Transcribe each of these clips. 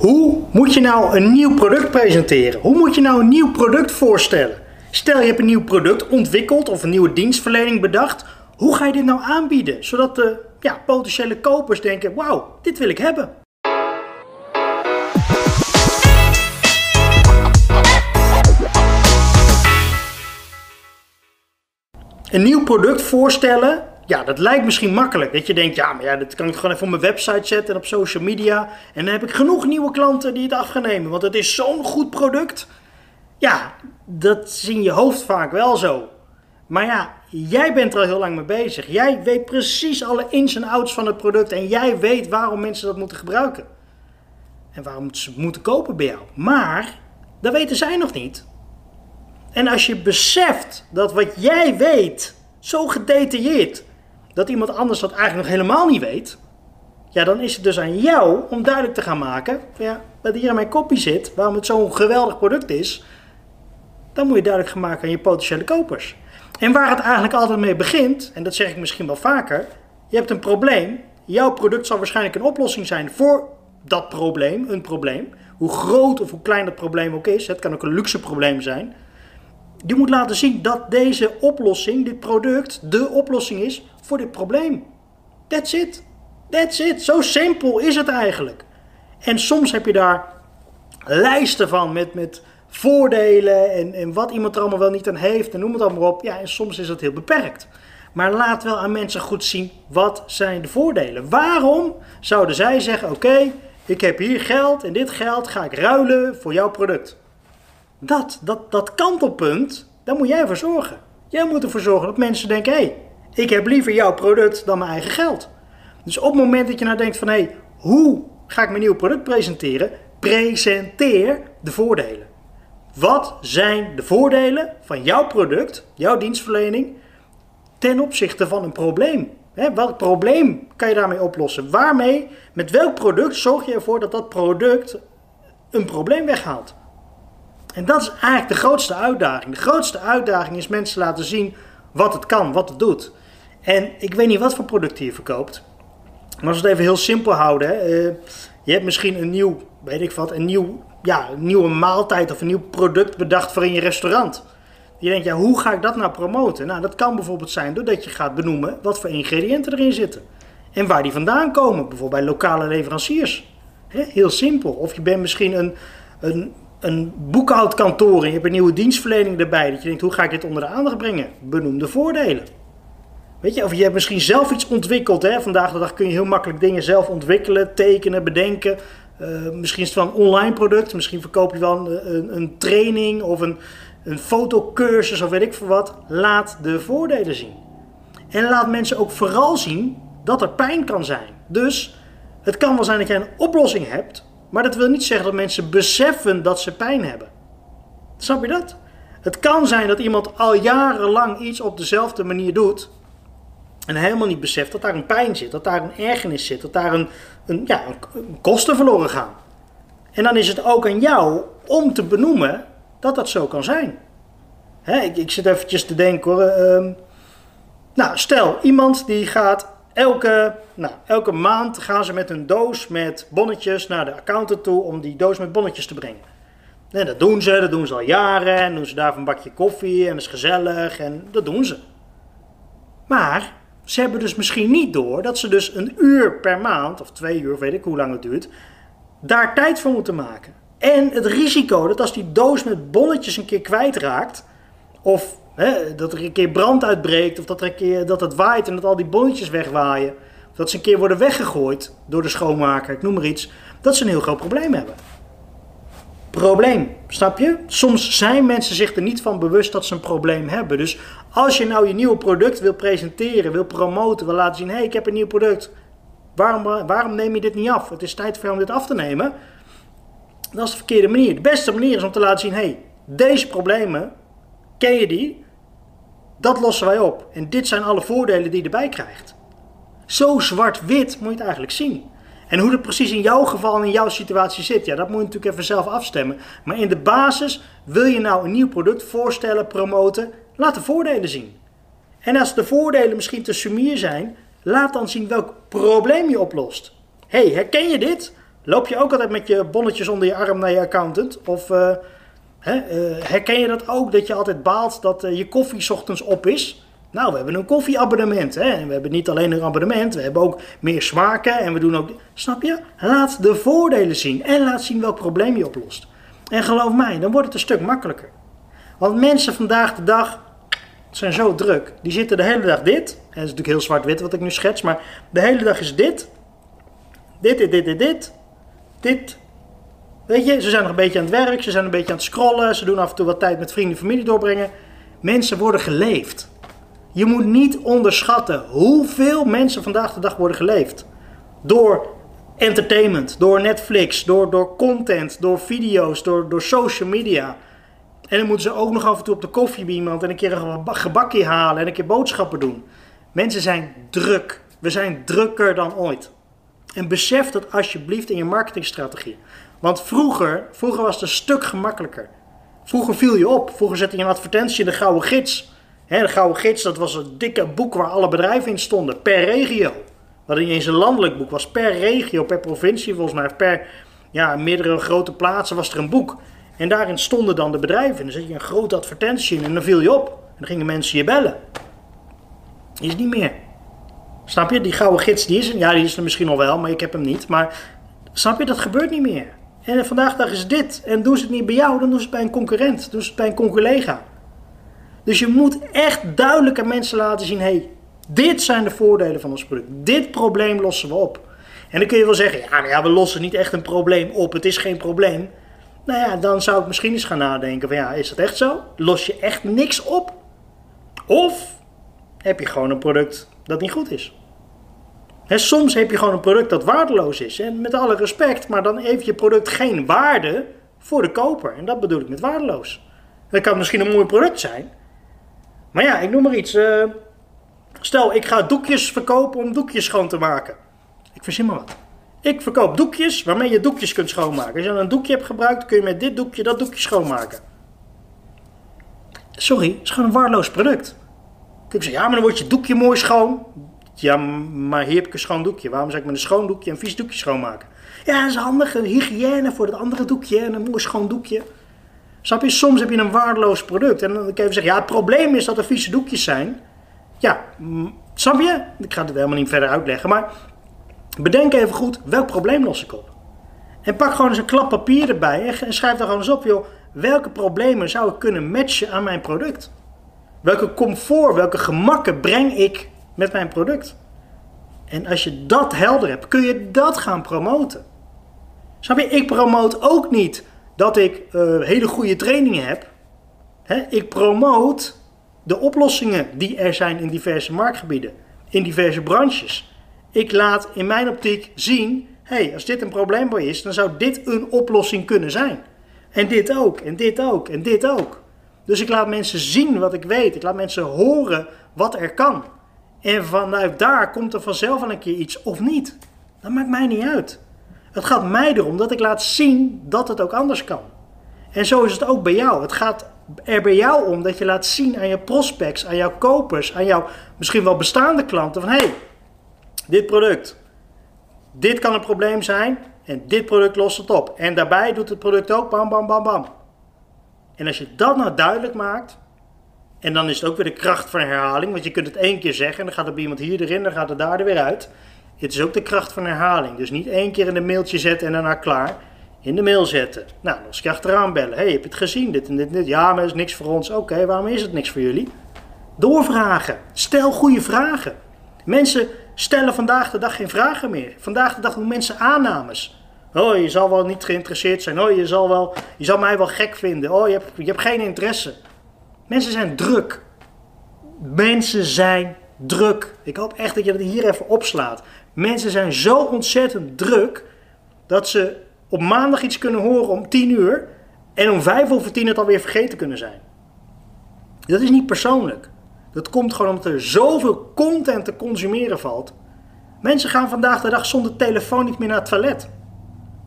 Hoe moet je nou een nieuw product presenteren? Hoe moet je nou een nieuw product voorstellen? Stel je hebt een nieuw product ontwikkeld of een nieuwe dienstverlening bedacht. Hoe ga je dit nou aanbieden? Zodat de ja, potentiële kopers denken, wauw, dit wil ik hebben. Een nieuw product voorstellen, ja, dat lijkt misschien makkelijk. Dat je denkt, ja, maar ja, dat kan ik gewoon even op mijn website zetten en op social media. En dan heb ik genoeg nieuwe klanten die het af gaan nemen. Want het is zo'n goed product. Ja, dat in je hoofd vaak wel zo. Maar ja, jij bent er al heel lang mee bezig. Jij weet precies alle ins en outs van het product. En jij weet waarom mensen dat moeten gebruiken. En waarom ze moeten kopen bij jou. Maar, dat weten zij nog niet. En als je beseft dat wat jij weet zo gedetailleerd, dat iemand anders dat eigenlijk nog helemaal niet weet, ja, dan is het dus aan jou om duidelijk te gaan maken, ja, wat hier in mijn kopie zit, waarom het zo'n geweldig product is, dan moet je duidelijk gaan maken aan je potentiële kopers. En waar het eigenlijk altijd mee begint, en dat zeg ik misschien wel vaker, je hebt een probleem, jouw product zal waarschijnlijk een oplossing zijn voor dat probleem, een probleem. Hoe groot of hoe klein dat probleem ook is, het kan ook een luxe probleem zijn. Je moet laten zien dat deze oplossing, dit product, de oplossing is voor dit probleem. That's it. That's it. Zo simpel is het eigenlijk. En soms heb je daar lijsten van met, met voordelen en, en wat iemand er allemaal wel niet aan heeft en noem het allemaal op. Ja, en soms is dat heel beperkt. Maar laat wel aan mensen goed zien wat zijn de voordelen. Waarom zouden zij zeggen: Oké, ik heb hier geld en dit geld ga ik ruilen voor jouw product? Dat, dat, dat kantelpunt, daar moet jij voor zorgen. Jij moet ervoor zorgen dat mensen denken: hé, hey, ik heb liever jouw product dan mijn eigen geld. Dus op het moment dat je nou denkt van hé, hey, hoe ga ik mijn nieuw product presenteren? Presenteer de voordelen. Wat zijn de voordelen van jouw product, jouw dienstverlening, ten opzichte van een probleem? He, welk probleem kan je daarmee oplossen? Waarmee, met welk product zorg je ervoor dat dat product een probleem weghaalt? En dat is eigenlijk de grootste uitdaging. De grootste uitdaging is mensen laten zien wat het kan, wat het doet. En ik weet niet wat voor producten je verkoopt. Maar als we het even heel simpel houden. Hè, uh, je hebt misschien een nieuw, weet ik wat, een, nieuw, ja, nieuwe maaltijd of een nieuw product bedacht voor in je restaurant. Je denkt, ja, hoe ga ik dat nou promoten? Nou, dat kan bijvoorbeeld zijn doordat je gaat benoemen wat voor ingrediënten erin zitten. En waar die vandaan komen, bijvoorbeeld bij lokale leveranciers. heel simpel. Of je bent misschien een, een een boekhoudkantoor en je hebt een nieuwe dienstverlening erbij. Dat je denkt, hoe ga ik dit onder de aandacht brengen? Benoem de voordelen. Weet je, of je hebt misschien zelf iets ontwikkeld. Hè? Vandaag de dag kun je heel makkelijk dingen zelf ontwikkelen, tekenen, bedenken. Uh, misschien is het wel een online product. Misschien verkoop je wel een, een, training of een, een fotocursus of weet ik veel wat. Laat de voordelen zien. En laat mensen ook vooral zien dat er pijn kan zijn. Dus het kan wel zijn dat jij een oplossing hebt maar dat wil niet zeggen dat mensen beseffen dat ze pijn hebben. Snap je dat? Het kan zijn dat iemand al jarenlang iets op dezelfde manier doet. En helemaal niet beseft dat daar een pijn zit, dat daar een ergernis zit, dat daar een, een, ja, een kosten verloren gaan. En dan is het ook aan jou om te benoemen dat dat zo kan zijn. ik, ik, zit eventjes te denken hoor. Ehm, nou, stel iemand die gaat Elke, nou, elke maand gaan ze met een doos met bonnetjes naar de accountant toe om die doos met bonnetjes te brengen. En dat doen ze, dat doen ze al jaren. En doen ze daar een bakje koffie en is gezellig en dat doen ze. Maar ze hebben dus misschien niet door dat ze dus een uur per maand, of twee uur, weet ik hoe lang het duurt, daar tijd voor moeten maken. En het risico dat als die doos met bonnetjes een keer kwijtraakt, of dat er een keer brand uitbreekt, of dat, er een keer, dat het waait en dat al die bonnetjes wegwaaien. Of dat ze een keer worden weggegooid door de schoonmaker, ik noem maar iets. Dat ze een heel groot probleem hebben. Probleem, snap je? Soms zijn mensen zich er niet van bewust dat ze een probleem hebben. Dus als je nou je nieuwe product wil presenteren, wil promoten, wil laten zien: hé, hey, ik heb een nieuw product. Waarom, waarom neem je dit niet af? Het is tijd voor jou om dit af te nemen. Dat is de verkeerde manier. De beste manier is om te laten zien: hé, hey, deze problemen, ken je die? Dat lossen wij op. En dit zijn alle voordelen die je erbij krijgt. Zo zwart-wit moet je het eigenlijk zien. En hoe het precies in jouw geval en in jouw situatie zit, ja, dat moet je natuurlijk even zelf afstemmen. Maar in de basis, wil je nou een nieuw product voorstellen, promoten, laat de voordelen zien. En als de voordelen misschien te sumier zijn, laat dan zien welk probleem je oplost. hey, herken je dit? Loop je ook altijd met je bonnetjes onder je arm naar je accountant? Of uh, hè, uh, herken je dat ook, dat je altijd baalt dat uh, je koffie ochtends op is? Nou, we hebben een koffieabonnement. Hè? En we hebben niet alleen een abonnement, we hebben ook meer smaken. En we doen ook. Snap je? Laat de voordelen zien. En laat zien welk probleem je oplost. En geloof mij, dan wordt het een stuk makkelijker. Want mensen vandaag de dag zijn zo druk. Die zitten de hele dag dit. En dat is natuurlijk heel zwart-wit wat ik nu schets. Maar de hele dag is dit. Dit, dit, dit, dit, dit. Dit. Weet je, ze zijn nog een beetje aan het werk. Ze zijn een beetje aan het scrollen. Ze doen af en toe wat tijd met vrienden en familie doorbrengen. Mensen worden geleefd. Je moet niet onderschatten hoeveel mensen vandaag de dag worden geleefd. Door entertainment, door Netflix, door, door content, door video's, door, door social media. En dan moeten ze ook nog af en toe op de koffie bij iemand en een keer een gebakje halen en een keer boodschappen doen. Mensen zijn druk. We zijn drukker dan ooit. En besef dat alsjeblieft in je marketingstrategie. Want vroeger, vroeger was het een stuk gemakkelijker. Vroeger viel je op. Vroeger zette je een advertentie in de Gouden Gids. De Gouden Gids, dat was een dikke boek waar alle bedrijven in stonden. Per regio. Wat niet eens een landelijk boek was. Per regio, per provincie volgens mij. Per ja, meerdere grote plaatsen was er een boek. En daarin stonden dan de bedrijven. En dan zet je een grote advertentie in en dan viel je op. En dan gingen mensen je bellen. Is niet meer. Snap je? Die gouden gids, die is er. Ja, die is er misschien al wel, maar ik heb hem niet. Maar snap je, dat gebeurt niet meer. En vandaag dag is dit. En doen ze het niet bij jou, dan doen ze het bij een concurrent. Doen ze het bij een conculega. Dus je moet echt duidelijk aan mensen laten zien: hey, dit zijn de voordelen van ons product. Dit probleem lossen we op. En dan kun je wel zeggen: ja, ja, we lossen niet echt een probleem op. Het is geen probleem. Nou ja, dan zou ik misschien eens gaan nadenken: van ja, is dat echt zo? Los je echt niks op? Of heb je gewoon een product dat niet goed is? soms heb je gewoon een product dat waardeloos is. En met alle respect, maar dan heeft je product geen waarde voor de koper. En dat bedoel ik met waardeloos. Dat kan misschien een mooi product zijn. Maar ja, ik noem maar iets. Uh, stel, ik ga doekjes verkopen om doekjes schoon te maken. Ik verzin maar wat. Ik verkoop doekjes waarmee je doekjes kunt schoonmaken. Als je een doekje hebt gebruikt, kun je met dit doekje dat doekje schoonmaken. Sorry, het is gewoon een waardeloos product. Kun je zeggen, ja, maar dan wordt je doekje mooi schoon. Ja, maar hier heb ik een schoon doekje. Waarom zou ik met een schoon doekje een vies doekje schoonmaken? Ja, dat is handig. Hygiëne voor het andere doekje en een mooi schoon doekje. Snap je? Soms heb je een waardeloos product. En dan kan je even zeggen, ja, het probleem is dat er vieze doekjes zijn. Ja, snap je? Ik ga het helemaal niet verder uitleggen. Maar bedenk even goed, welk probleem los ik op? En pak gewoon eens een klap papier erbij en schrijf daar gewoon eens op, joh. Welke problemen zou ik kunnen matchen aan mijn product? Welke comfort, welke gemakken breng ik met mijn product. En als je dat helder hebt, kun je dat gaan promoten. Snap je? Ik promoot ook niet dat ik uh, hele goede trainingen heb. ik promoot de oplossingen die er zijn in diverse marktgebieden, in diverse branches. Ik laat in mijn optiek zien, hey, als dit een probleem is, dan zou dit een oplossing kunnen zijn. En dit ook, en dit ook, en dit ook. Dus ik laat mensen zien wat ik weet. Ik laat mensen horen wat er kan. En vanuit daar komt er vanzelf een keer iets of niet. Dat maakt mij niet uit. Het gaat mij erom dat ik laat zien dat het ook anders kan. En zo is het ook bij jou. Het gaat er bij jou om dat je laat zien aan je prospects, aan jouw kopers, aan jouw misschien wel bestaande klanten van hé, hey, dit product, dit kan een probleem zijn en dit product lost het op. En daarbij doet het product ook bam, bam, bam, bam. En als je dat nou duidelijk maakt, en dan is het ook weer de kracht van herhaling, want je kunt het één keer zeggen en dan gaat er bij iemand hier erin, dan gaat het daar er weer uit. Het is ook de kracht van herhaling. Dus niet één keer in een mailtje zetten en daarna klaar. In de mail zetten. Nou, dan je achteraan bellen. hey, heb je het gezien? Dit en dit en dit. Ja, maar is niks voor ons. Oké, waarom is het niks voor jullie? Doorvragen. Stel goede vragen. Mensen stellen vandaag de dag geen vragen meer. Vandaag de dag doen mensen aannames. Oh, je zal wel niet geïnteresseerd zijn. Oh, je zal, wel, je zal mij wel gek vinden. Oh, je hebt, je hebt geen interesse. Mensen zijn druk. Mensen zijn druk. Ik hoop echt dat je dat hier even opslaat. Mensen zijn zo ontzettend druk dat ze op maandag iets kunnen horen om 10 uur en om 5 over 10 het alweer vergeten kunnen zijn. Dat is niet persoonlijk. Dat komt gewoon omdat er zoveel content te consumeren valt. Mensen gaan vandaag de dag zonder telefoon niet meer naar het toilet.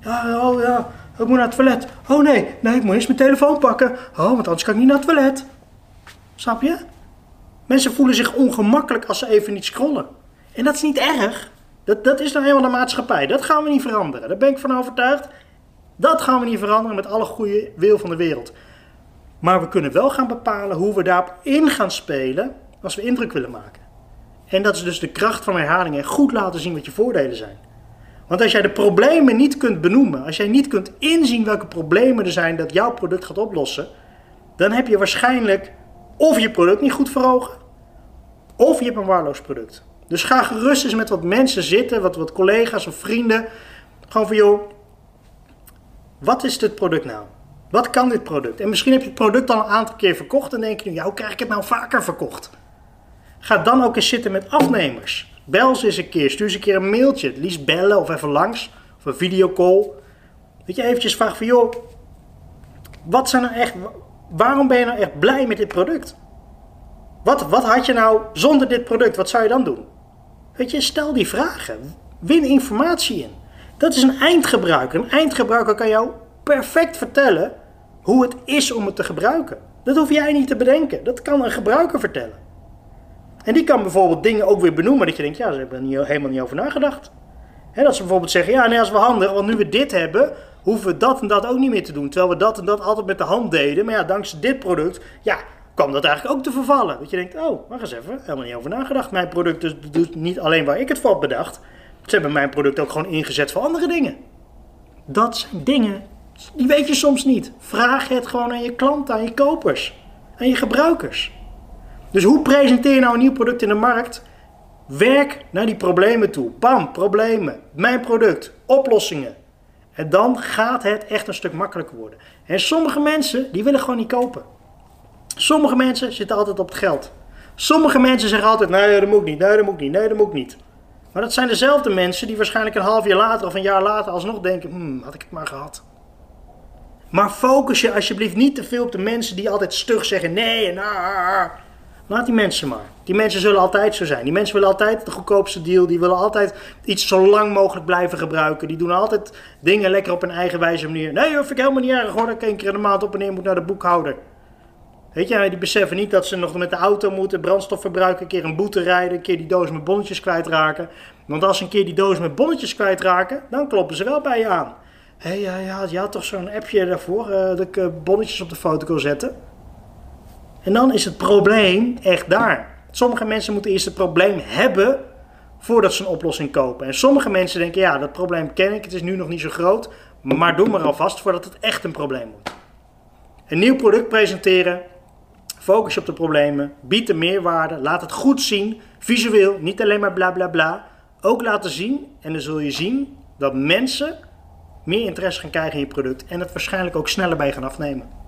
Ja, oh ja, ik moet naar het toilet. Oh nee, nee, ik moet eens mijn telefoon pakken. Oh, want anders kan ik niet naar het toilet. Snap je? Mensen voelen zich ongemakkelijk als ze even niet scrollen. En dat is niet erg. Dat, dat is nou helemaal de maatschappij. Dat gaan we niet veranderen. Daar ben ik van overtuigd. Dat gaan we niet veranderen met alle goede wil van de wereld. Maar we kunnen wel gaan bepalen hoe we daarop in gaan spelen als we indruk willen maken. En dat is dus de kracht van herhaling en goed laten zien wat je voordelen zijn. Want als jij de problemen niet kunt benoemen, als jij niet kunt inzien welke problemen er zijn dat jouw product gaat oplossen, dan heb je waarschijnlijk of je product niet goed voor ogen, of je hebt een waarloos product. Dus ga gerust eens met wat mensen zitten, wat, wat collega's of vrienden. Gewoon van joh, wat is dit product nou? Wat kan dit product? En misschien heb je het product al een aantal keer verkocht en denk je nu, ja, hoe krijg ik het nou vaker verkocht? Ga dan ook eens zitten met afnemers. Bel ze eens een keer, stuur ze een keer een mailtje. Het liefst bellen of even langs, of een videocall. Dat je eventjes vraagt van, joh, wat zijn nou echt, waarom ben je nou echt blij met dit product? Wat, wat had je nou zonder dit product, wat zou je dan doen? Weet je, stel die vragen. Win informatie in. Dat is een eindgebruiker. Een eindgebruiker kan jou perfect vertellen hoe het is om het te gebruiken. Dat hoef jij niet te bedenken. Dat kan een gebruiker vertellen. En die kan bijvoorbeeld dingen ook weer benoemen dat je denkt, ja, ze hebben er helemaal niet over nagedacht. He, dat ze bijvoorbeeld zeggen, ja, nee, dat is wel handig, want nu we dit hebben, hoeven we dat en dat ook niet meer te doen. Terwijl we dat en dat altijd met de hand deden. Maar ja, dankzij dit product, ja, kwam dat eigenlijk ook te vervallen. Dat je denkt, oh, wacht eens even, helemaal niet over nagedacht. Mijn product dus doet niet alleen waar ik het voor bedacht. Ze hebben mijn product ook gewoon ingezet voor andere dingen. Dat zijn dingen, die weet je soms niet. Vraag het gewoon aan je klanten, aan je kopers, aan je gebruikers. Dus hoe presenteer je nou een nieuw product in de markt? Werk naar die problemen toe. Bam, problemen. Mijn product, oplossingen. En dan gaat het echt een stuk makkelijker worden. En sommige mensen, die willen gewoon niet kopen. Sommige mensen zitten altijd op het geld. Sommige mensen zeggen altijd, nee dat moet niet, nee dat moet niet, nee dat moet niet. Maar dat zijn dezelfde mensen die waarschijnlijk een half jaar later of een jaar later alsnog denken, hmm, had ik het maar gehad. Maar focus je alsjeblieft niet te veel op de mensen die altijd stug zeggen, nee en ah. Laat die mensen maar. Die mensen zullen altijd zo zijn. Die mensen willen altijd de goedkoopste deal. Die willen altijd iets zo lang mogelijk blijven gebruiken. Die doen altijd dingen lekker op een eigenwijze manier. Nee, dat vind ik helemaal niet erg hoor. Dat ik één keer in de maand op en neer moet naar de boekhouder. Weet je, die beseffen niet dat ze nog met de auto moeten, brandstof verbruiken, een keer een boete rijden, een keer die doos met bonnetjes kwijtraken. Want als ze een keer die doos met bonnetjes kwijtraken, dan kloppen ze wel bij je aan. Hé, hey, ja, ja, je had toch zo'n appje daarvoor, uh, dat ik uh, bonnetjes op de foto kon zetten? En dan is het probleem echt daar. Sommige mensen moeten eerst het probleem hebben voordat ze een oplossing kopen. En sommige mensen denken, ja, dat probleem ken ik, het is nu nog niet zo groot, maar doe maar alvast voordat het echt een probleem wordt. Een nieuw product presenteren, focus op de problemen, bied de meerwaarde, laat het goed zien, visueel, niet alleen maar bla bla bla. Ook laten zien en dan zul je zien dat mensen meer interesse gaan krijgen in je product en het waarschijnlijk ook sneller bij gaan afnemen.